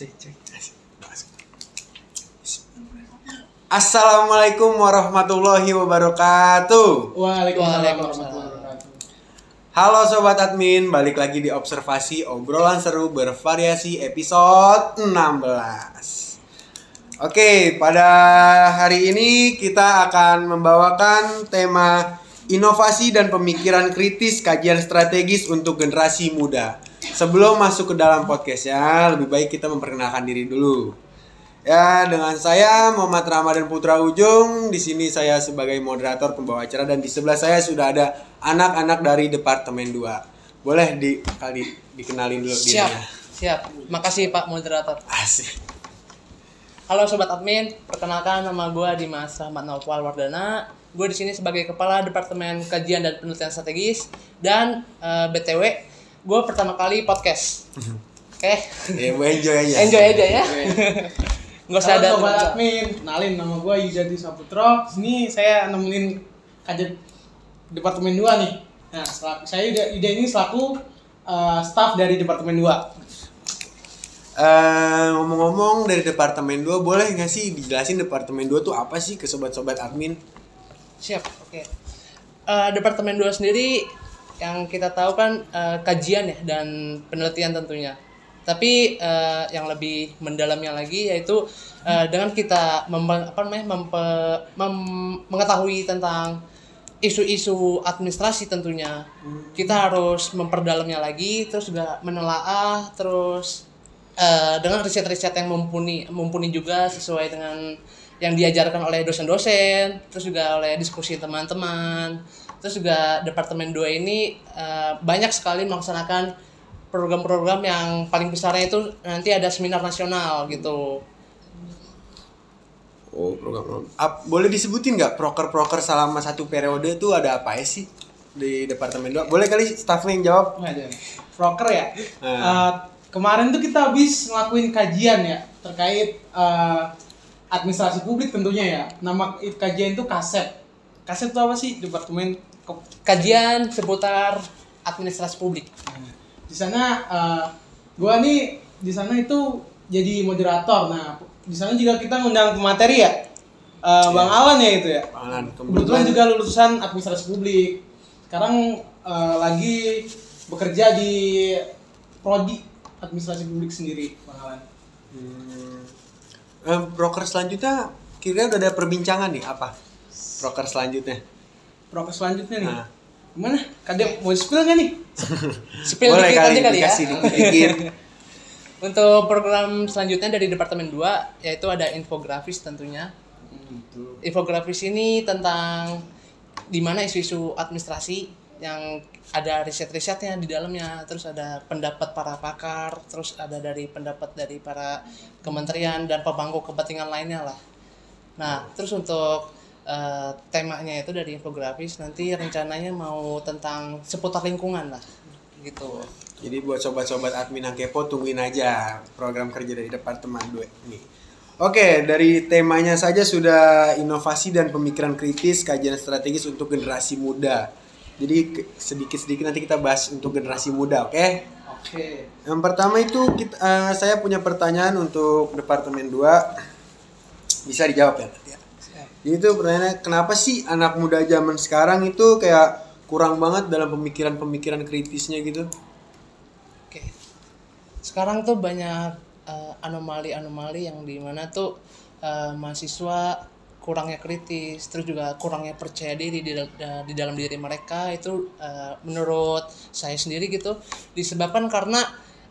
cek cek Assalamualaikum warahmatullahi wabarakatuh. Waalaikumsalam warahmatullahi wabarakatuh. Halo sobat admin, balik lagi di observasi obrolan seru bervariasi episode 16. Oke, pada hari ini kita akan membawakan tema inovasi dan pemikiran kritis kajian strategis untuk generasi muda. Sebelum masuk ke dalam podcastnya, lebih baik kita memperkenalkan diri dulu. Ya, dengan saya Muhammad Ramadan Putra Ujung. Di sini saya sebagai moderator pembawa acara dan di sebelah saya sudah ada anak-anak dari Departemen 2. Boleh di kali dikenalin dulu Siap, dirinya. siap. Makasih Pak Moderator. Asik. Halo Sobat Admin, perkenalkan nama gue Dimas Rahmat Naufal Wardana. Gue di sini sebagai Kepala Departemen Kajian dan Penelitian Strategis dan eh, BTW, gue pertama kali podcast. Oke, Ya, bu enjoy aja. enjoy aja ya. Nggak usah Halo ada sobat admin, kenalin nama gue Yujati Saputro. Sini saya nemenin kajian departemen 2 nih. Nah, selaku, saya Yuda, Yuda ini selaku uh, staff dari departemen 2. Eh, ngomong-ngomong dari Departemen 2, boleh nggak sih dijelasin Departemen 2 tuh apa sih ke sobat-sobat admin? Siap, oke. Eh, Departemen 2 sendiri yang kita tahu kan eh, kajian ya dan penelitian tentunya. Tapi eh, yang lebih mendalamnya lagi yaitu eh, dengan kita memba- apa namanya mem- mengetahui tentang isu-isu administrasi tentunya. Kita harus memperdalamnya lagi terus juga menelaah terus eh, dengan riset-riset yang mumpuni mumpuni juga sesuai dengan yang diajarkan oleh dosen-dosen, terus juga oleh diskusi teman-teman. Terus juga Departemen 2 ini eh, banyak sekali melaksanakan program-program yang paling besarnya itu nanti ada seminar nasional gitu. Oh, program. Ap- boleh disebutin nggak proker-proker selama satu periode tuh ada apa ya sih di Departemen 2? Boleh kali staffnya yang jawab? Ada. Proker ya. Nah. Uh, kemarin tuh kita habis ngelakuin kajian ya terkait uh, administrasi publik tentunya ya. Nama kajian itu KASEP. KASEP itu apa sih? Departemen Kajian seputar administrasi publik. Nah, di sana eh, gua nih di sana itu jadi moderator. Nah, di sana juga kita ngundang pemateri ya. Eh, Bang Alan ya itu ya. Alan, Kebetulan juga lulusan administrasi publik. Sekarang eh, lagi bekerja di prodi administrasi publik sendiri, Bang Alan. Hmm. Eh, proker selanjutnya kira-kira udah ada perbincangan nih apa? Proker selanjutnya. Proker selanjutnya nih. Nah. Gimana? Kadang mau spill nggak nih? Spill Boleh dikit kali aja kali ya. dikasih dikit. Untuk program selanjutnya dari Departemen 2 yaitu ada infografis tentunya. Infografis ini tentang di mana isu-isu administrasi yang ada riset-risetnya di dalamnya, terus ada pendapat para pakar, terus ada dari pendapat dari para kementerian dan pemangku kepentingan lainnya lah. Nah, terus untuk eh, temanya itu dari infografis nanti rencananya mau tentang seputar lingkungan lah, gitu. Jadi buat sobat-sobat admin yang kepo tungguin aja program kerja dari Departemen 2 ini. Oke, dari temanya saja sudah inovasi dan pemikiran kritis kajian strategis untuk generasi muda. Jadi sedikit-sedikit nanti kita bahas untuk generasi muda, oke? Oke. Yang pertama itu kita, eh, saya punya pertanyaan untuk Departemen 2. Bisa dijawab ya nanti itu pertanyaannya kenapa sih anak muda zaman sekarang itu kayak kurang banget dalam pemikiran-pemikiran kritisnya gitu? Oke. Sekarang tuh banyak eh, anomali-anomali yang di mana tuh eh, mahasiswa kurangnya kritis, terus juga kurangnya percaya diri di, di dalam diri mereka itu eh, menurut saya sendiri gitu disebabkan karena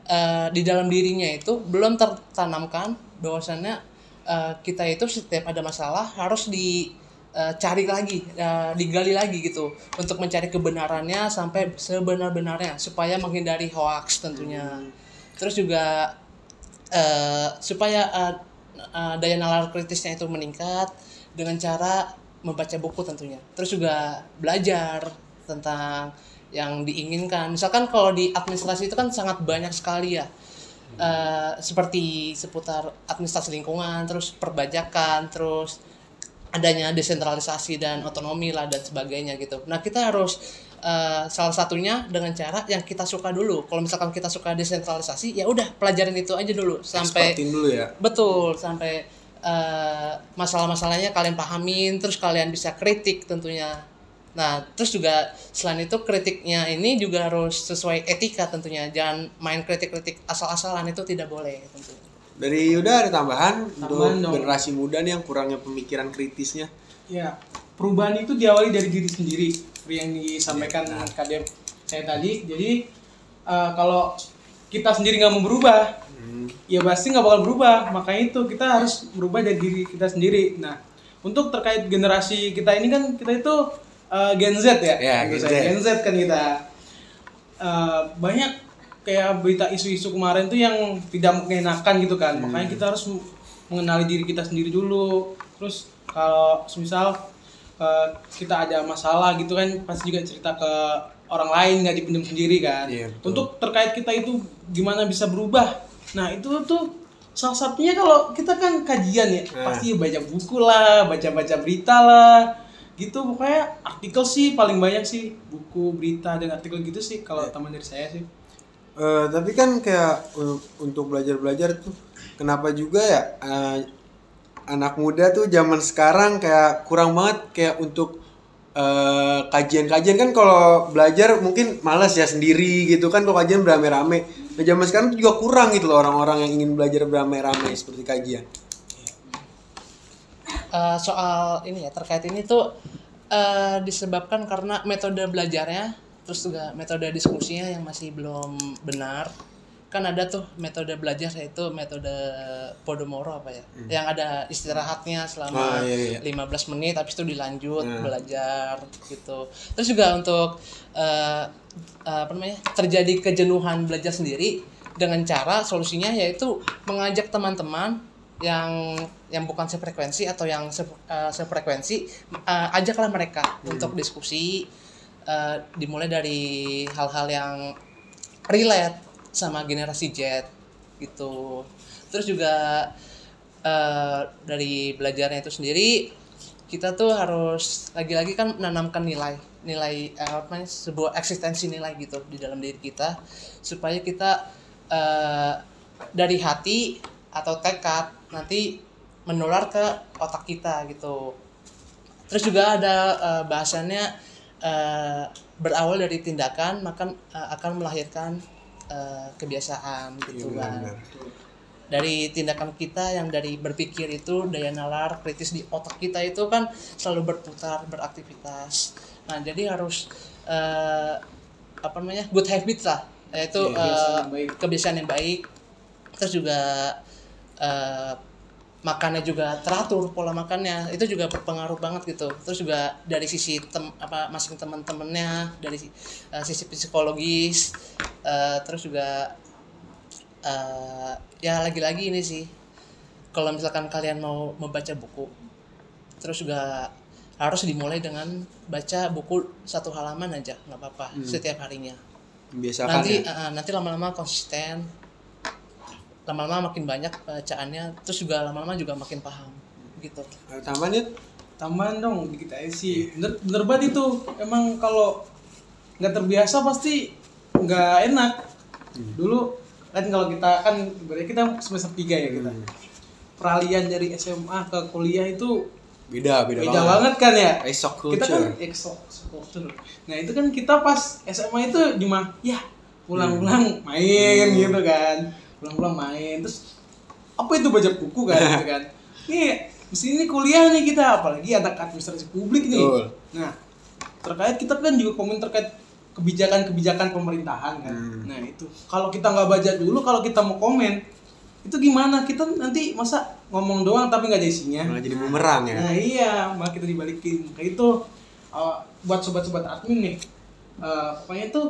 eh, di dalam dirinya itu belum tertanamkan bahwasannya eh, kita itu setiap ada masalah harus di eh, cari lagi, eh, digali lagi gitu untuk mencari kebenarannya sampai sebenar-benarnya supaya menghindari hoax tentunya. Terus juga eh, supaya eh, eh, daya nalar kritisnya itu meningkat dengan cara membaca buku tentunya. Terus juga belajar tentang yang diinginkan. Misalkan kalau di administrasi itu kan sangat banyak sekali ya. Eh, seperti seputar administrasi lingkungan, terus perbajakan, terus adanya desentralisasi dan otonomi lah dan sebagainya gitu. Nah kita harus eh, salah satunya dengan cara yang kita suka dulu. Kalau misalkan kita suka desentralisasi, ya udah pelajarin itu aja dulu sampai Expertin dulu ya. betul sampai eh, masalah-masalahnya kalian pahamin, terus kalian bisa kritik tentunya. Nah, terus juga selain itu kritiknya ini juga harus sesuai etika tentunya. Jangan main kritik-kritik asal-asalan itu tidak boleh tentunya. Dari Yuda ada tambahan untuk Tambahan dong. generasi muda nih yang kurangnya pemikiran kritisnya. Ya, perubahan itu diawali dari diri sendiri. Seperti yang disampaikan kadep saya tadi. Jadi eh, kalau kita sendiri nggak mau berubah, ya pasti nggak bakal berubah. Makanya itu kita harus berubah dari diri kita sendiri. Nah, untuk terkait generasi kita ini kan kita itu eh, Gen Z ya. Ya, Gen Gen Z. Gen Z kan kita. Eh, banyak kayak berita isu-isu kemarin tuh yang tidak mengenakan gitu kan. Makanya kita harus mengenali diri kita sendiri dulu. Terus kalau misal eh, kita ada masalah gitu kan pasti juga cerita ke orang lain nggak dipendam sendiri kan. Iya, betul. Untuk terkait kita itu gimana bisa berubah. Nah, itu tuh salah satunya kalau kita kan kajian ya, Nah. pasti baca buku lah, baca-baca berita lah. Gitu pokoknya artikel sih paling banyak sih buku, berita dan artikel gitu sih kalau Iya. teman dari saya sih. Eh, tapi kan kayak uh, untuk belajar-belajar tuh kenapa juga ya eh, anak muda tuh zaman sekarang kayak kurang banget kayak untuk eh, kajian-kajian kan kalau belajar mungkin malas ya sendiri gitu kan kalau kajian beramai-ramai. Nah zaman sekarang tuh juga kurang gitu loh orang-orang yang ingin belajar beramai-ramai seperti kajian. Eh, soal ini ya terkait ini tuh eh, disebabkan karena metode belajarnya terus juga metode diskusinya yang masih belum benar kan ada tuh metode belajar yaitu metode Podomoro apa ya yang ada istirahatnya Ah, selama iya, iya. 15 menit habis itu dilanjut Nah. belajar gitu terus juga untuk eh, apa namanya terjadi kejenuhan belajar sendiri dengan cara solusinya yaitu mengajak teman-teman yang yang bukan sefrekuensi atau yang se, eh, sefrekuensi eh, ajaklah mereka untuk diskusi eh, dimulai dari hal-hal yang relate sama generasi Z gitu. Terus juga eh, dari belajarnya itu sendiri kita tuh harus lagi-lagi kan menanamkan nilai nilai eh, apa namanya sebuah eksistensi nilai gitu di dalam diri kita supaya kita eh, dari hati atau tekad nanti menular ke otak kita gitu. Terus juga ada eh, bahasannya eh, berawal dari tindakan maka eh, akan melahirkan eh, kebiasaan gitu Iya, kan. benar. dari tindakan kita yang dari berpikir itu daya nalar kritis di otak kita itu kan selalu berputar beraktivitas. Nah jadi harus eh, apa namanya good habit lah. Yaitu Iya, kebiasaan eh, yang baik. kebiasaan yang baik. Terus juga eh, makannya juga teratur pola makannya. Itu juga berpengaruh banget gitu. Terus juga dari sisi tem apa masing teman-temannya dari eh, sisi psikologis eh, terus juga eh, ya lagi-lagi ini sih. Kalau misalkan kalian mau membaca buku terus juga harus dimulai dengan baca buku satu halaman aja nggak apa-apa setiap harinya. Membiasakan nanti ya. eh, nanti lama-lama konsisten lama-lama makin banyak bacaannya terus juga lama-lama juga makin paham gitu Ada tambahan ya? Tambahan dong dikit aja sih. Bener, bener banget itu. Emang kalau nggak terbiasa pasti nggak enak. Dulu kan kalau kita kan berarti kita semester 3 ya kita. Peralihan dari SMA ke kuliah itu Beda, beda, beda banget kan ya. Esok Kita culture. kan exo culture. Nah, itu kan kita pas SMA itu cuma ya pulang-pulang main gitu kan. Pulang-pulang main terus apa itu baca buku kan gitu kan. Nih, di sini kuliah nih kita apalagi anak administrasi publik nih. Betul. Nah, terkait kita kan juga komen terkait kebijakan-kebijakan pemerintahan kan. Hmm. Nah, itu kalau kita nggak baca dulu kalau kita mau komen itu gimana? Kita nanti masa ngomong doang tapi nggak ada isinya. Malah jadi bumerang ya. Nah iya, malah kita dibalikin. Kayak itu uh, buat sobat-sobat admin nih, uh, pokoknya itu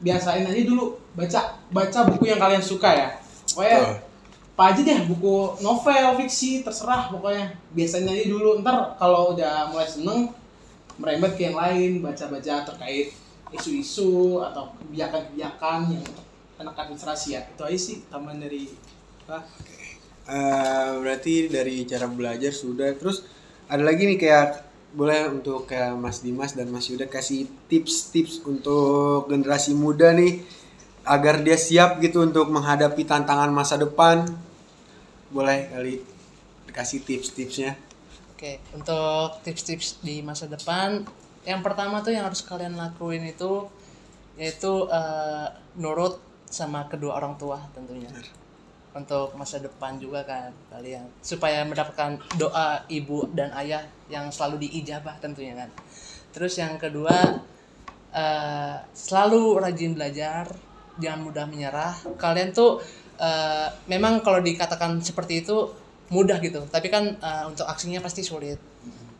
biasain aja dulu baca baca buku yang kalian suka ya. Pokoknya Betul. apa aja deh buku novel, fiksi, terserah pokoknya. Biasain aja dulu. Ntar kalau udah mulai seneng merembet ke yang lain, baca-baca terkait isu-isu atau kebijakan-kebijakan yang anak administrasi ya. Itu aja sih tambahan dari ah, Eh, berarti dari cara belajar sudah terus ada lagi nih kayak boleh untuk kayak Mas Dimas dan Mas Yuda kasih tips-tips untuk generasi muda nih agar dia siap gitu untuk menghadapi tantangan masa depan. Boleh kali kasih tips-tipsnya. Oke, untuk tips-tips di masa depan, yang pertama tuh yang harus kalian lakuin itu yaitu eh, nurut sama kedua orang tua tentunya. Untuk masa depan juga kan kalian supaya mendapatkan doa ibu dan ayah yang selalu diijabah tentunya kan. Terus yang kedua eh, selalu rajin belajar, jangan mudah menyerah. Kalian tuh eh, memang kalau dikatakan seperti itu mudah gitu, tapi kan eh, untuk aksinya pasti sulit.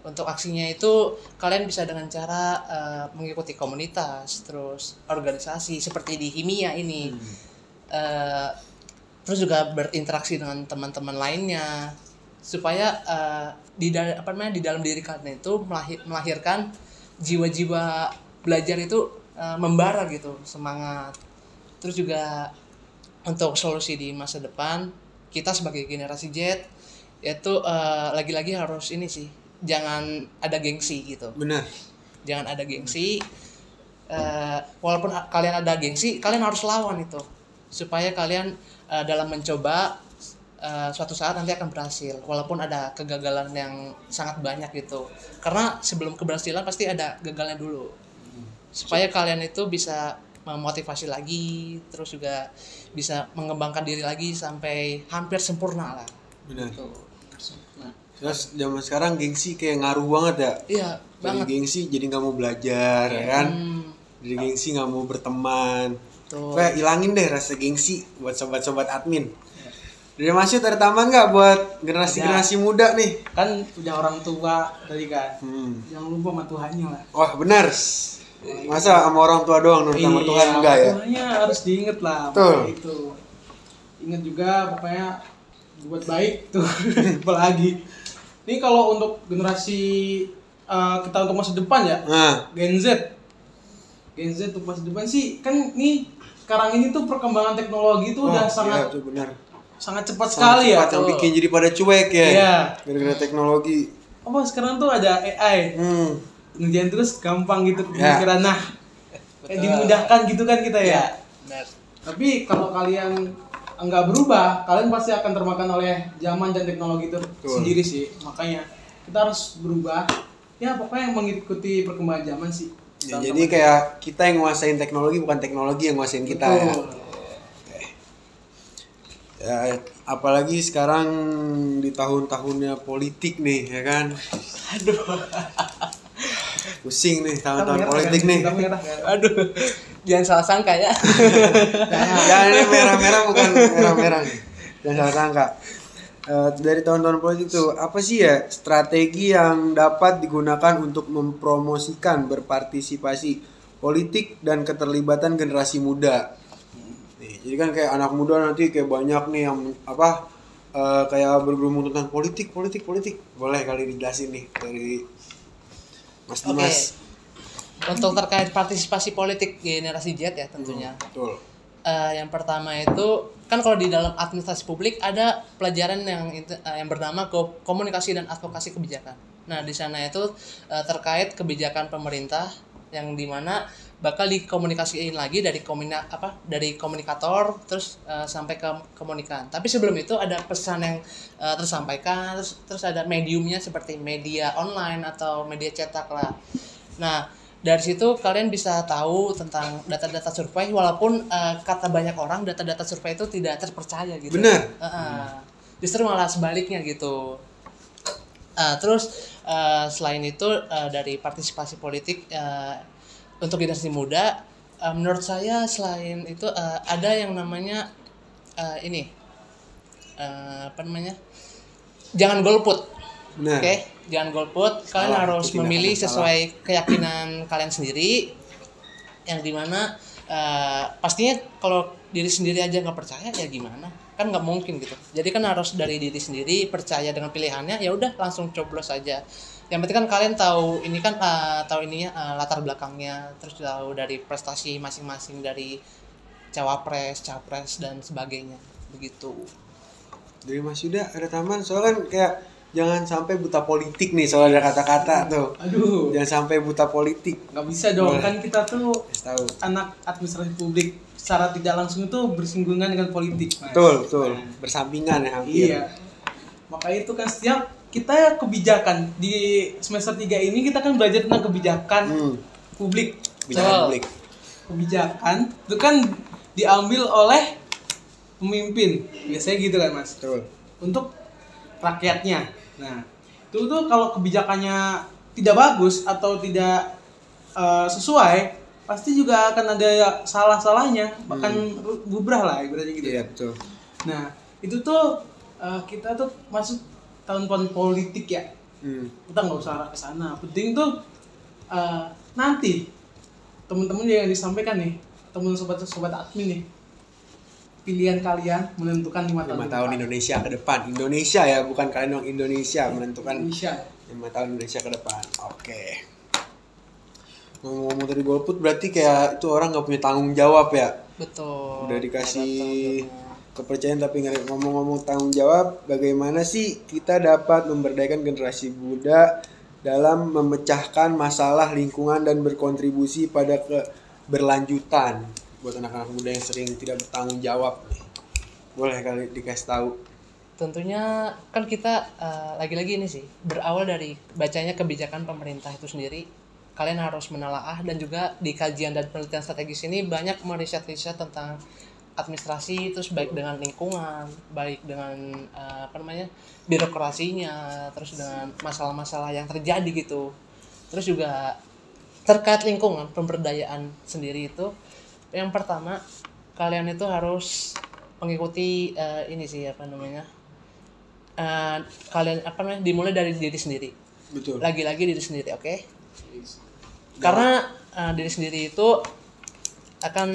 Untuk aksinya itu kalian bisa dengan cara eh, mengikuti komunitas, terus organisasi seperti di Himia ini. Eh, terus juga berinteraksi dengan teman-teman lainnya. Supaya eh, di apa namanya di dalam diri kalian itu melahir- melahirkan jiwa-jiwa belajar itu eh, membara gitu semangat. Terus juga untuk solusi di masa depan kita sebagai generasi Z yaitu eh, lagi-lagi harus ini sih jangan ada gengsi gitu. Benar. jangan ada gengsi Eh, walaupun kalian ada gengsi kalian harus lawan itu. Supaya kalian eh, dalam mencoba eh, suatu saat nanti akan berhasil walaupun ada kegagalan yang sangat banyak gitu karena sebelum keberhasilan pasti ada gagalnya dulu supaya kalian itu bisa memotivasi lagi terus juga bisa mengembangkan diri lagi sampai hampir sempurna lah Benar. Tuh. Nah, Terus zaman sekarang gengsi kayak ngaruh banget ya. iya banget gengsi jadi nggak mau belajar ya kan. Hmm, Dari gengsi nggak mau berteman. Tuh. Kayak ilangin deh rasa gengsi buat sobat-sobat admin. Dari Mas Yud ada tambahan nggak buat generasi-generasi muda nih? kan udah orang tua tadi kan Hmm. jangan lupa sama Tuhannya lah Wah benar. Masa sama orang tua doang nurut sama Tuhan Iya, enggak ya? Tuhannya harus diinget lah Betul. pokoknya itu ingat juga pokoknya buat baik tuh apalagi ini kalau untuk generasi eh, kita untuk masa depan ya Nah, Gen Z Gen Z untuk masa depan sih kan nih sekarang ini tuh perkembangan teknologi itu udah oh, sangat iya, tuh benar. sangat cepat Sangat sekali ya cepat yang bikin jadi pada cuek ya. Iya. Gara-gara teknologi. apa sekarang tuh ada AI Hmm. ngerjain terus gampang gitu Ya. kepikiran nah kayak dimudahkan gitu kan kita ya Benar. tapi kalau kalian enggak berubah kalian pasti akan termakan oleh zaman dan teknologi itu sendiri sih makanya kita harus berubah ya pokoknya mengikuti perkembangan zaman sih Ya, jadi kayak kita yang nguasain teknologi bukan teknologi yang nguasain kita ya. Betul. ya. Apalagi sekarang di tahun-tahunnya politik nih ya kan. aduh Pusing nih tahun-tahun politik nih. Merah? Aduh, jangan salah sangka ya. Jangan merah-merah bukan merah-merah. Jangan salah sangka. Eh, dari tahun-tahun politik tuh apa sih ya strategi yang dapat digunakan untuk mempromosikan berpartisipasi politik dan keterlibatan generasi muda. Nih, jadi kan kayak anak muda nanti kayak banyak nih yang apa eh, kayak bergumul tentang politik, politik, politik. Boleh kali dijelasin nih dari Mas. Dimas. Untuk terkait partisipasi politik generasi Z ya tentunya. Betul. Eh, yang pertama itu kan kalau di dalam administrasi publik ada pelajaran yang eh, yang bernama ko- komunikasi dan advokasi kebijakan. Nah di sana itu eh, terkait kebijakan pemerintah yang di mana bakal dikomunikasiin lagi dari komina apa dari komunikator terus eh, sampai ke komunikan. Tapi sebelum itu ada pesan yang eh, tersampaikan terus terus ada mediumnya seperti media online atau media cetak lah. Nah dari situ kalian bisa tahu tentang data-data survei walaupun eh, kata banyak orang data-data survei itu tidak terpercaya gitu. Benar. Heeh. Justru malah sebaliknya gitu. Eh, terus eh, selain itu eh, dari partisipasi politik eh, untuk generasi muda, eh, menurut saya selain itu eh, ada yang namanya eh, ini eh, apa namanya jangan golput. Oke, jangan golput. Kalian Salah, harus memilih sesuai keyakinan kalian sendiri. Yang di mana eh, pastinya kalau diri sendiri aja nggak percaya ya gimana? Kan nggak mungkin gitu. Jadi kan harus dari diri sendiri percaya dengan pilihannya. Ya udah langsung coblos aja. Yang penting kan kalian tahu ini kan eh, tahu ininya eh, latar belakangnya, terus tahu dari prestasi masing-masing dari cawapres, capres dan sebagainya. Begitu. Dari Mas Yuda ada tambahan soalnya kan kayak jangan sampai buta politik nih soal ada kata-kata tuh. Aduh, Jangan sampai buta politik. nggak bisa dong Boleh. kan kita tuh tahu. anak administrasi publik secara tidak langsung itu bersinggungan dengan politik. Mas. Betul, betul. Bersampingan ya hampir. Iya. Makanya itu kan setiap kita kebijakan di semester 3 ini kita kan belajar tentang kebijakan Hmm, publik. kebijakan Betul. publik. Kebijakan itu kan diambil oleh pemimpin. Biasanya gitu kan, Mas. Betul. Untuk rakyatnya. Nah, itu tuh kalau kebijakannya tidak bagus atau tidak eh, sesuai, pasti juga akan ada salah-salahnya, bahkan bubrah lah ibaratnya gitu. Iya, betul. Nah, itu tuh eh, kita tuh masuk tahun-tahun politik ya. Hmm. Kita nggak usah arah ke sana. Penting tuh eh, nanti teman-teman yang disampaikan nih, teman sobat-sobat admin nih, pilihan kalian menentukan lima tahun. lima tahun depan. Indonesia ke depan Indonesia ya bukan kalian dong Indonesia menentukan Indonesia. lima tahun Indonesia ke depan oke ngomong-ngomong tadi golput berarti kayak itu orang nggak punya tanggung jawab ya betul udah dikasih kepercayaan tapi nggak ngomong-ngomong tanggung jawab bagaimana sih kita dapat memberdayakan generasi muda dalam memecahkan masalah lingkungan dan berkontribusi pada keberlanjutan buat anak-anak muda yang sering tidak bertanggung jawab. Nih boleh kali dikasih tahu? Tentunya kan kita eh, lagi-lagi ini sih berawal dari bacanya kebijakan pemerintah itu sendiri. Kalian harus menelaah dan juga di kajian dan penelitian strategis ini banyak meriset-riset tentang administrasi terus baik dengan lingkungan baik dengan eh, apa namanya birokrasinya terus dengan masalah-masalah yang terjadi gitu. Terus juga terkait lingkungan pemberdayaan sendiri itu yang pertama kalian itu harus mengikuti eh, ini sih apa namanya eh, kalian apa namanya dimulai dari diri sendiri. Betul. Lagi-lagi diri sendiri oke? Karena eh, diri sendiri itu akan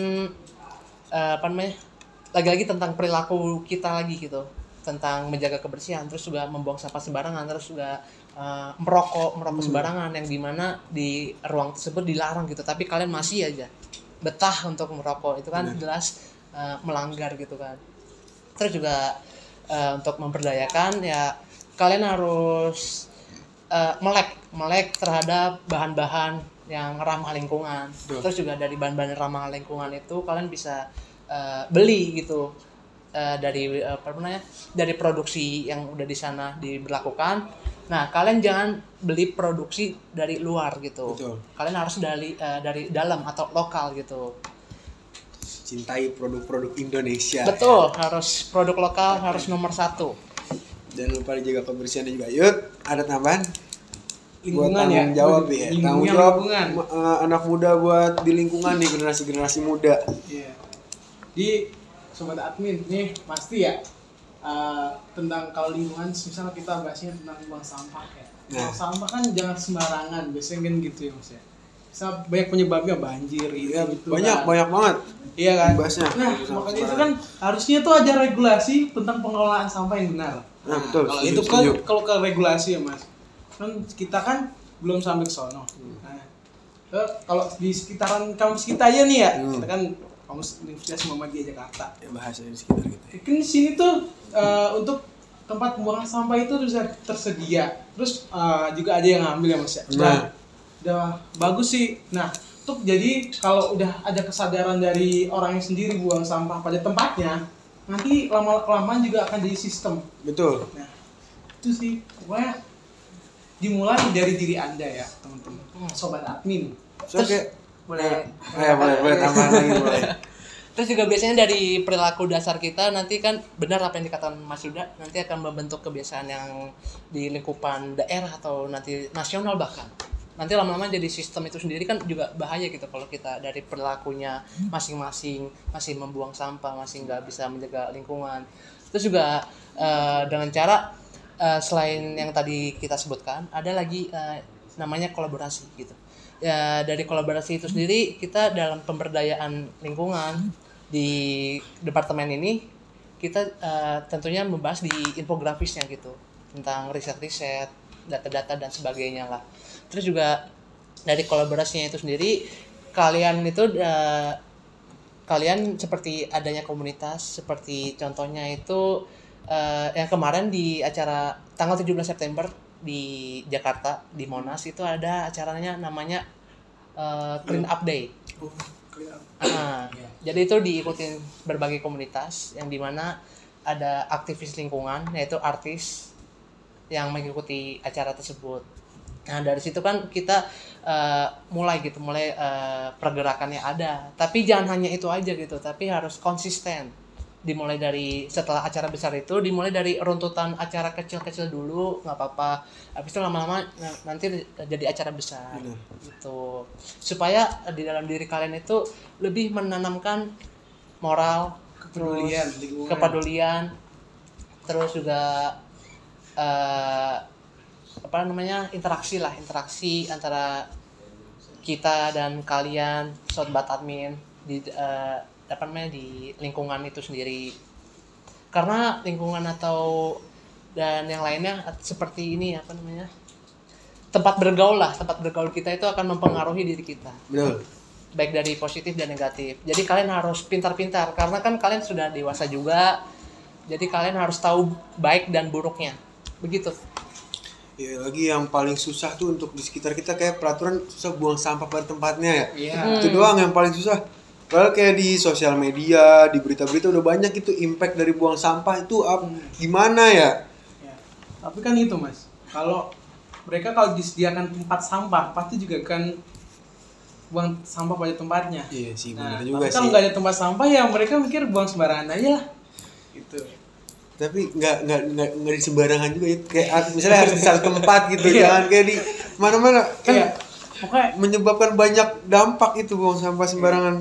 eh, apa namanya lagi-lagi tentang perilaku kita lagi gitu. Tentang menjaga kebersihan terus juga membuang sampah sembarangan terus juga eh, merokok merokok sembarangan yang di mana di ruang tersebut dilarang gitu. Tapi kalian masih aja betah untuk merokok itu kan jelas eh, melanggar gitu kan. Terus juga eh, untuk memperdayakan ya kalian harus eh, melek melek terhadap bahan-bahan yang ramah lingkungan. Betul. terus juga dari bahan-bahan ramah lingkungan itu kalian bisa eh, beli gitu. Eh, dari eh, apa namanya dari produksi yang udah di sana diberlakukan nah kalian jangan beli produksi dari luar gitu Betul. kalian harus dari eh, dari dalam atau lokal gitu cintai produk-produk Indonesia betul harus produk lokal harus nomor satu jangan lupa dijaga kebersihan juga yuk ada tambahan buat Lingkungan tanggung ya. jawab Buat ya lingkungan, tanggung jawab lingkungan. eh, anak muda buat di lingkungan nih generasi generasi muda Iya. Di sobat admin nih pasti ya eh, tentang kalau lingkungan misalnya kita bahasnya tentang buang sampah ya. Nah. Buang sampah kan jangan sembarangan, biasanya kan gitu ya Mas ya. Bisa banyak penyebabnya banjir ya gitu banyak kan. banyak banget Iya kan? Bahasnya. Nah, makanya itu kan harusnya tuh ada regulasi tentang pengelolaan sampah yang benar. Nah, betul, Kalau setuju, itu kan setuju. kalau ke regulasi ya, Mas. Kan kita kan belum sampai ke sono. Hmm. Nah, kalau di sekitaran kampus kita aja nih ya, Hmm. kita kan kampus Universitas Muhammadiyah Jakarta. ya bahasanya di sekitar kita Kan di sini tuh eh, untuk tempat pembuangan sampah itu bisa tersedia. Terus eh, juga ada yang ngambil ya, Mas ya. Nah. Udah, udah bagus sih. Nah, tuh jadi kalau udah ada kesadaran dari orangnya sendiri buang sampah pada tempatnya, nanti lama kelamaan juga akan jadi sistem. betul Nah, itu sih pokoknya dimulai dari diri anda ya teman-teman, sobat admin. so, Terus- kayak boleh eh, boleh boleh tambahan lagi boleh Terus juga biasanya dari perilaku dasar kita nanti kan benar apa yang dikatakan Mas Yuda nanti akan membentuk kebiasaan yang di lingkupan daerah atau nanti nasional bahkan. Nanti lama-lama jadi sistem itu sendiri kan juga bahaya gitu kalau kita dari perilakunya masing-masing masih membuang sampah, masih nggak bisa menjaga lingkungan. Terus juga eh, dengan cara eh, selain yang tadi kita sebutkan ada lagi eh, namanya kolaborasi gitu ya dari kolaborasi itu sendiri kita dalam pemberdayaan lingkungan di departemen ini kita eh, tentunya membahas di infografisnya gitu tentang riset-riset data-data dan sebagainya lah terus juga dari kolaborasinya itu sendiri kalian itu eh, kalian seperti adanya komunitas seperti contohnya itu eh, yang kemarin di acara tanggal 17 September di Jakarta di Monas itu ada acaranya namanya eh, Clean Up Day. Ah, Iya. jadi itu diikutin berbagai komunitas yang di mana ada aktivis lingkungan yaitu artis yang mengikuti acara tersebut. Nah dari situ kan kita eh, mulai gitu, mulai eh, pergerakannya ada. Tapi jangan hanya itu aja gitu, tapi harus konsisten. Dimulai dari setelah acara besar itu, dimulai dari runtutan acara kecil-kecil dulu, nggak apa-apa. Habis itu lama-lama nanti jadi acara besar Benar. gitu supaya di dalam diri kalian itu lebih menanamkan moral Kepedulian, terus kepedulian terus juga eh, apa namanya interaksi lah interaksi antara kita dan kalian sobat admin di eh, apa namanya di lingkungan itu sendiri karena lingkungan atau dan yang lainnya seperti ini apa namanya tempat bergaul lah tempat bergaul kita itu akan mempengaruhi diri kita Betul. baik dari positif dan negatif jadi kalian harus pintar-pintar karena kan kalian sudah dewasa juga jadi kalian harus tahu baik dan buruknya begitu Ya lagi yang paling susah tuh untuk di sekitar kita kayak peraturan susah buang sampah pada tempatnya ya. Iya. Itu doang yang paling susah. Padahal kayak di sosial media, di berita-berita udah banyak itu impact dari buang sampah itu ap- gimana ya? Ya. Tapi kan itu mas, kalau mereka kalau disediakan tempat sampah pasti juga kan buang sampah pada tempatnya. Iya sih Nah, benar juga tapi sih. kalau nggak ada tempat sampah ya mereka mikir buang sembarangan aja lah. Gitu. Tapi nggak nggak nggak nggak di sembarangan juga ya. Kayak harus- misalnya harus di satu tempat gitu, Iya. jangan kayak di mana-mana kan Iya. Pokoknya menyebabkan banyak dampak itu buang sampah sembarangan.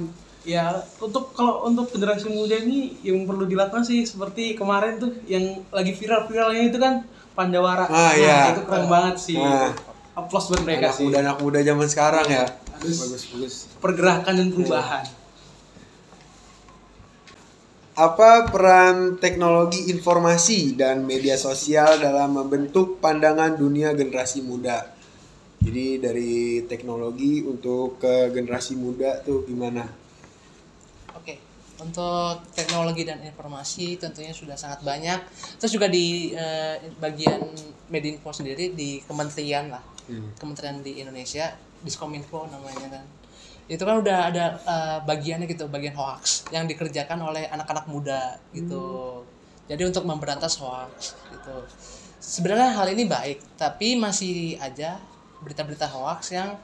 Ya untuk kalau untuk generasi muda ini yang perlu dilakukan sih seperti kemarin tuh yang lagi viral-viralnya itu kan Pandawara. Ah, Nah, iya. itu keren banget sih. Nah. Applause buat mereka anak sih. muda anak muda zaman sekarang ya. Bagus. Bagus bagus. Pergerakan dan perubahan. Apa peran teknologi informasi dan media sosial dalam membentuk pandangan dunia generasi muda? Jadi dari teknologi untuk ke generasi muda tuh gimana? Oke, untuk teknologi dan informasi tentunya sudah sangat banyak. Terus juga di eh, bagian Medinfo sendiri di kementerian lah, Hmm. kementerian di Indonesia, Diskominfo namanya kan. Itu kan udah ada eh, bagiannya gitu, bagian hoax yang dikerjakan oleh anak-anak muda gitu. Jadi untuk memberantas hoax gitu. Sebenarnya hal ini baik, tapi masih aja berita-berita hoax yang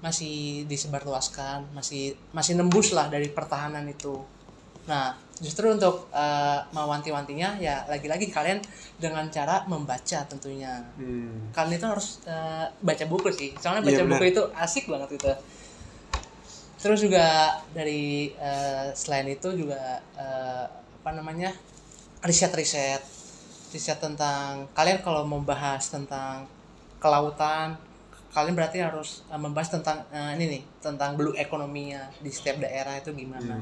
masih disebarluaskan, masih masih nembus lah dari pertahanan itu. Nah, justru untuk eh, mewanti-wantinya ya lagi-lagi kalian dengan cara membaca tentunya. Hmm. Kalian itu harus eh, baca buku sih. Soalnya Iya, baca benar. buku itu asik banget itu. Terus juga dari eh, selain itu juga eh, apa namanya? riset-riset riset tentang kalian kalau membahas tentang kelautan kalian berarti harus eh, membahas tentang eh, ini nih tentang blue ekonominya di setiap daerah itu gimana.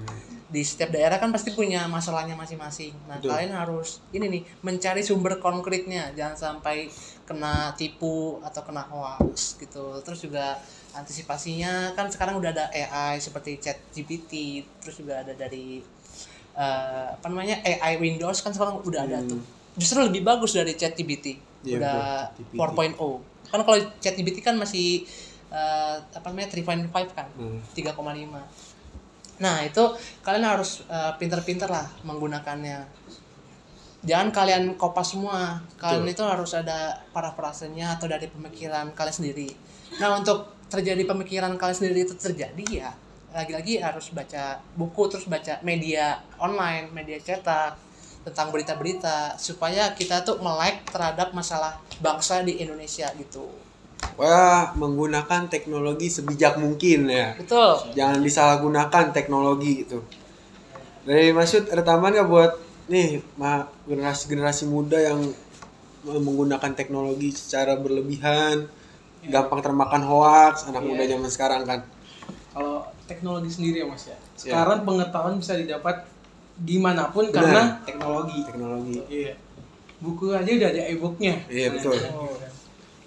Di setiap daerah kan pasti punya masalahnya masing-masing. Nah Betul. kalian harus ini nih mencari sumber konkretnya. Jangan sampai kena tipu atau kena hoax gitu. Terus juga antisipasinya kan sekarang udah ada AI seperti chat GPT terus juga ada dari eh, apa namanya AI Windows kan sekarang udah ada tuh. Justru lebih bagus dari chat GPT Iya, udah betul, 4.0 kan kalau chat GPT kan masih eh, apa namanya 3.5 kan Hmm. 3,5 nah itu kalian harus eh, pinter-pinter lah menggunakannya. Jangan kalian kopas semua. Kalian itu harus ada parafrasenya atau dari pemikiran kalian sendiri. Nah untuk terjadi pemikiran kalian sendiri itu terjadi ya lagi-lagi harus baca buku terus baca media online media cetak tentang berita-berita supaya kita tuh melek terhadap masalah bangsa di Indonesia gitu Wah, menggunakan teknologi sebijak mungkin ya. betul Jangan disalahgunakan teknologi itu. Dari Masud ada tambahan nggak buat nih ma- generasi-generasi muda yang menggunakan teknologi secara berlebihan, gampang termakan hoax, anak Iya. muda zaman sekarang kan. Kalau teknologi sendiri ya mas Iya. ya. Sekarang pengetahuan bisa didapat di mana pun karena teknologi. Teknologi. Iya. Buku aja udah ada e-booknya. Iya, betul.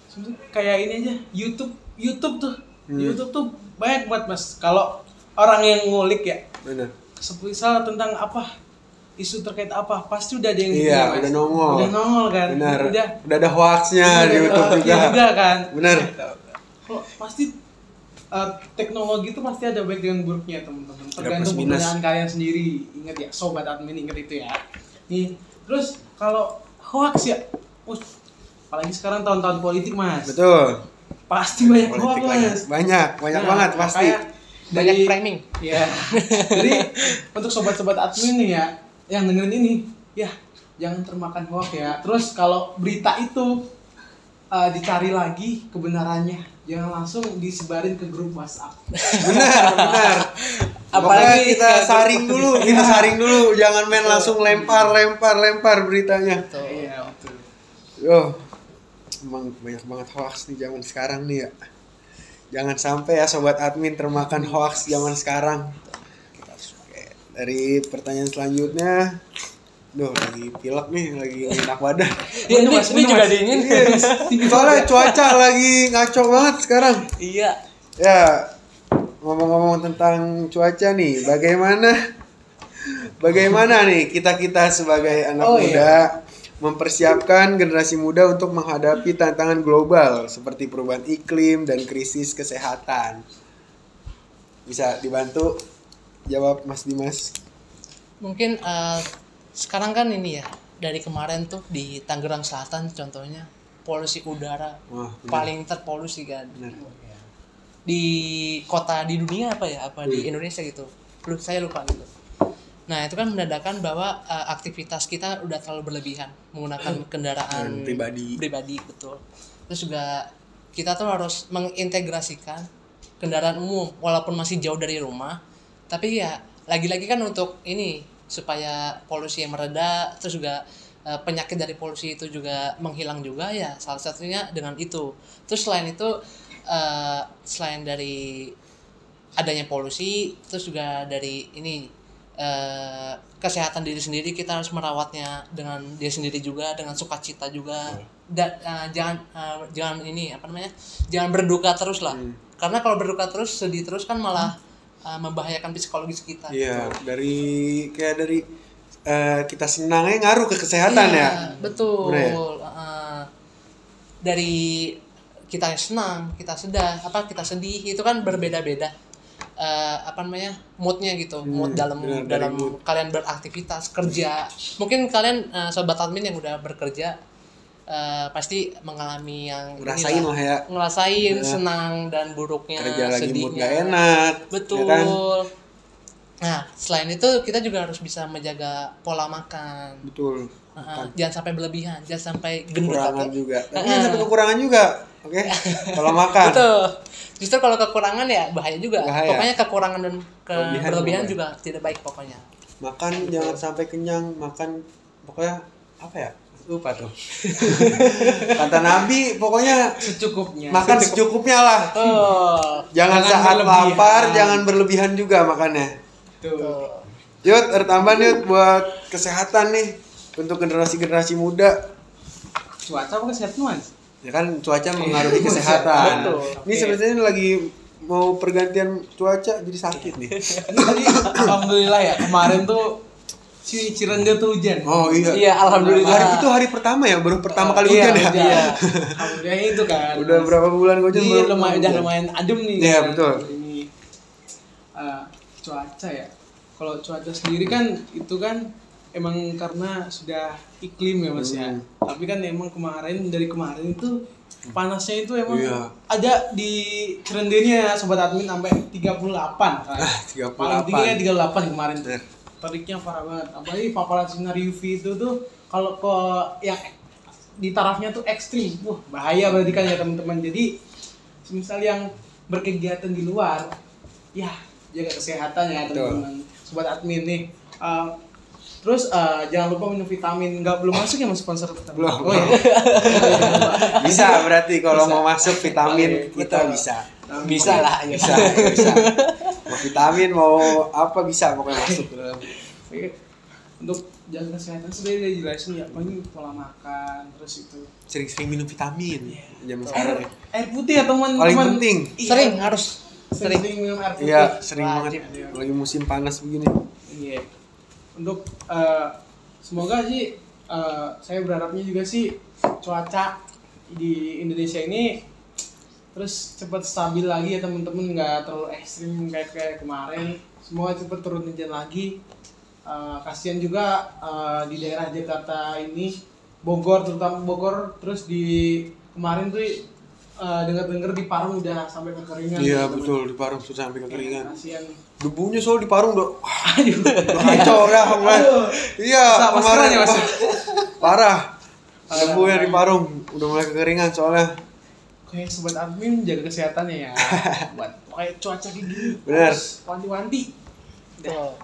Sebenarnya kayak ini aja YouTube YouTube tuh Hmm. YouTube tuh banyak banget mas. Kalau orang yang ngulik ya Benar. semisal tentang apa isu terkait apa pasti udah ada yang Iya, udah nongol. udah nongol kan Benar. udah Udah ada hoaxnya di YouTube juga. juga kan Benar. Kok pasti uh, teknologi itu pasti ada baik dan buruknya teman-teman tergantung penggunaan kalian sendiri ingat ya sobat admin ingat itu ya nih terus kalau hoax ya uh, apalagi sekarang tahun-tahun politik mas Betul. pasti banyak hoax Politik lagi. mas Banyak, banyak Nah, banget pasti. banyak dari- framing Ya. Jadi untuk sobat-sobat admin nih ya yang dengerin ini, ya jangan termakan hoax ya. Terus kalau berita itu uh, dicari lagi kebenarannya, jangan langsung disebarin ke grup WhatsApp. Benar, benar. Apalagi Apalagi kita ke- saring dulu, kita saring dulu, jangan main langsung lempar, lempar, lempar beritanya. Iya, betul. Yo, emang banyak banget hoax nih zaman sekarang nih ya. Jangan sampai ya sobat admin termakan hoax zaman sekarang. Oke, dari pertanyaan selanjutnya, Duh, lagi pilek nih, lagi enak badan. ya ini, Mas, ini juga dingin Iya, Soalnya cuaca lagi ngaco banget sekarang. iya Ya, ngomong-ngomong tentang cuaca nih, bagaimana bagaimana nih kita-kita sebagai anak Oh, muda mempersiapkan generasi muda untuk menghadapi tantangan global seperti perubahan iklim dan krisis kesehatan. Bisa dibantu jawab Mas Dimas? mungkin eh, sekarang kan ini ya dari kemarin tuh di Tangerang Selatan contohnya polusi udara Wah, paling terpolusi kan. Benar. di kota di dunia apa ya apa di Indonesia gitu. Lu saya lupa gitu. Nah itu kan menandakan bahwa eh, aktivitas kita udah terlalu berlebihan menggunakan kendaraan Dan pribadi. pribadi betul. Terus juga kita tuh harus mengintegrasikan kendaraan umum walaupun masih jauh dari rumah. Tapi ya lagi-lagi kan untuk ini supaya polusi yang mereda terus juga eh, penyakit dari polusi itu juga menghilang juga ya salah satunya dengan itu. Terus selain itu eh, selain dari adanya polusi terus juga dari ini eh, kesehatan diri sendiri kita harus merawatnya dengan diri sendiri juga dengan sukacita juga. Dan eh, jangan eh, jangan ini apa namanya jangan berduka terus lah. Karena kalau berduka terus sedih terus kan malah eh, membahayakan psikologis kita Iya, dari kayak dari eh, kita senangnya ngaruh ke kesehatan Iya, ya. betul ya? Heeh. dari kita senang kita sedih apa kita sedih itu kan berbeda-beda Eh, apa namanya moodnya gitu mood dalam Hmm, benar, dalam kalian beraktivitas kerja mungkin kalian eh, sobat admin yang udah bekerja eh, pasti mengalami yang Ngerasain lah ya. ngerasain Ya. senang dan buruknya Kerja lagi mood sedihnya gak enak. betul ya kan? nah selain itu kita juga harus bisa menjaga pola makan Betul. Heeh, jangan sampai berlebihan, jangan sampai gendut Kekurangan juga. Tapi Heeh. ada kekurangan juga. Oke. Kalau makan. Betul. Justru kalau kekurangan ya bahaya juga. Bahaya. Pokoknya kekurangan dan ke Kelebihan berlebihan juga. juga tidak baik pokoknya. Makan jangan sampai kenyang, makan pokoknya apa ya? Lupa tuh. Kata Nabi pokoknya Secukupnya. makan secukupnya lah. Oh. Jangan, Jangan saat lapar, jangan berlebihan juga makannya. Tuh. Yud, ada tambahan Yud buat kesehatan nih untuk generasi-generasi muda. Cuaca apa kesehatan mas? Ya kan cuaca mengaruhi kesehatan. Betul. Ini Oke. sebenarnya lagi mau pergantian cuaca jadi sakit nih. Jadi alhamdulillah ya kemarin tuh si Cirende tuh hujan. Oh iya. Iya, alhamdulillah. Hari itu hari pertama ya, baru pertama kali Iya, hujan ya. Iya. Alhamdulillah itu kan. Udah berapa bulan hujan Iya, lumayan udah lumayan adem nih. Iya, kan. betul. Ini eh, cuaca ya. Kalau cuaca sendiri kan itu kan emang karena sudah iklim ya mas ya. Hmm. Tapi kan emang kemarin dari kemarin itu panasnya itu emang Iya. ada di Cirendenya sobat admin sampai 38 kan. 38. Paling tingginya 38 kemarin tuh. Teriknya parah banget. Apalagi paparan sinar UV itu tuh kalau ke yang di tarafnya tuh ekstrim. Wah, bahaya berarti kan ya teman-teman. Jadi misal yang berkegiatan di luar, ya jaga kesehatan ya teman-teman. Sobat admin nih. Uh, terus uh, jangan lupa minum vitamin. Nggak belum masuk ya mas sponsor vitamin. Belum. Oh ya. Bisa berarti kalau mau masuk vitamin kita betul. bisa. Bisa lah. Bisa, bisa. Mau vitamin mau apa bisa pokoknya masuk ke dalam. Oke. Untuk jaga kesehatan sudah dijelasin ya, paling pola makan, terus itu Sering-sering minum vitamin zaman air, sekarang. ya. air putih ya teman-teman. Paling penting. Iya. Sering harus sering, sering. minum air putih. Iya, sering Wajib. banget lagi musim panas begini. Iya. untuk eh, semoga sih eh, saya berharapnya juga sih cuaca di Indonesia ini terus cepat stabil lagi ya teman-teman nggak terlalu ekstrim kayak kayak kemarin semoga cepat turun hujan lagi Eh, kasihan juga eh, di daerah Jakarta ini Bogor terutama Bogor terus di kemarin tuh eh, dengar-dengar di Parung udah sampai kekeringan Iya teman-teman. betul di Parung sudah sampai kekeringan. kasihan Debunya soal di Parung udah udah kacau ya kemarin. Iya kemarin Mas. wah, parah. Debunya di Parung udah mulai kekeringan soalnya. Kayak sobat admin jaga kesehatannya ya buat kayak cuaca kayak gini Bener. harus wanti-wanti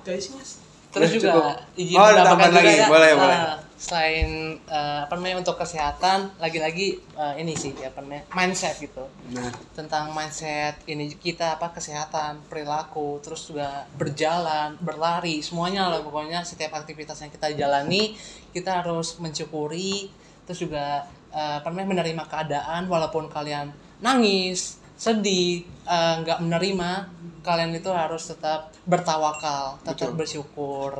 guys mas Terus Udah juga cukup. izin Oh, juga lagi. ya, Boleh, eh, boleh. Selain eh, apa namanya untuk kesehatan, lagi-lagi eh, ini sih apa namanya mindset gitu. Nah, Tentang mindset ini kita apa kesehatan, perilaku, terus juga berjalan, berlari, semuanya lah pokoknya setiap aktivitas yang kita jalani kita harus mensyukuri, terus juga eh, apa namanya menerima keadaan walaupun kalian nangis, sedih, eh, nggak menerima, kalian itu harus tetap bertawakal, tetap Betul. bersyukur.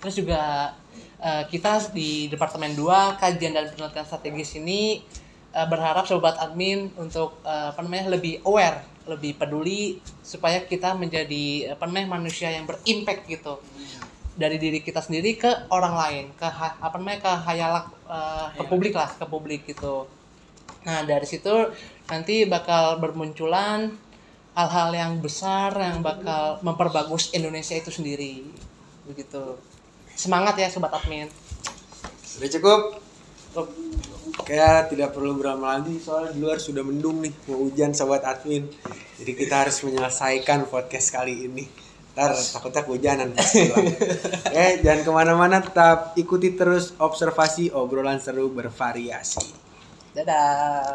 Terus juga eh, kita di Departemen 2 Kajian dan Penelitian Strategis ini eh, berharap sobat admin untuk eh, apa namanya lebih aware, lebih peduli supaya kita menjadi apa namanya manusia yang berimpact gitu. Dari diri kita sendiri ke orang lain, ke apa namanya ke hayalak eh, ke publik lah, ke publik gitu. Nah, dari situ nanti bakal bermunculan hal-hal yang besar yang bakal memperbagus Indonesia itu sendiri. Begitu. Semangat ya sobat admin. sudah cukup. Kayak tidak perlu berlama lagi soalnya di luar sudah mendung nih mau hujan sobat admin. Jadi kita harus menyelesaikan podcast kali ini. Ntar takutnya kehujanan. Eh jangan ke mana-mana tetap ikuti terus observasi obrolan seru bervariasi. Dadah.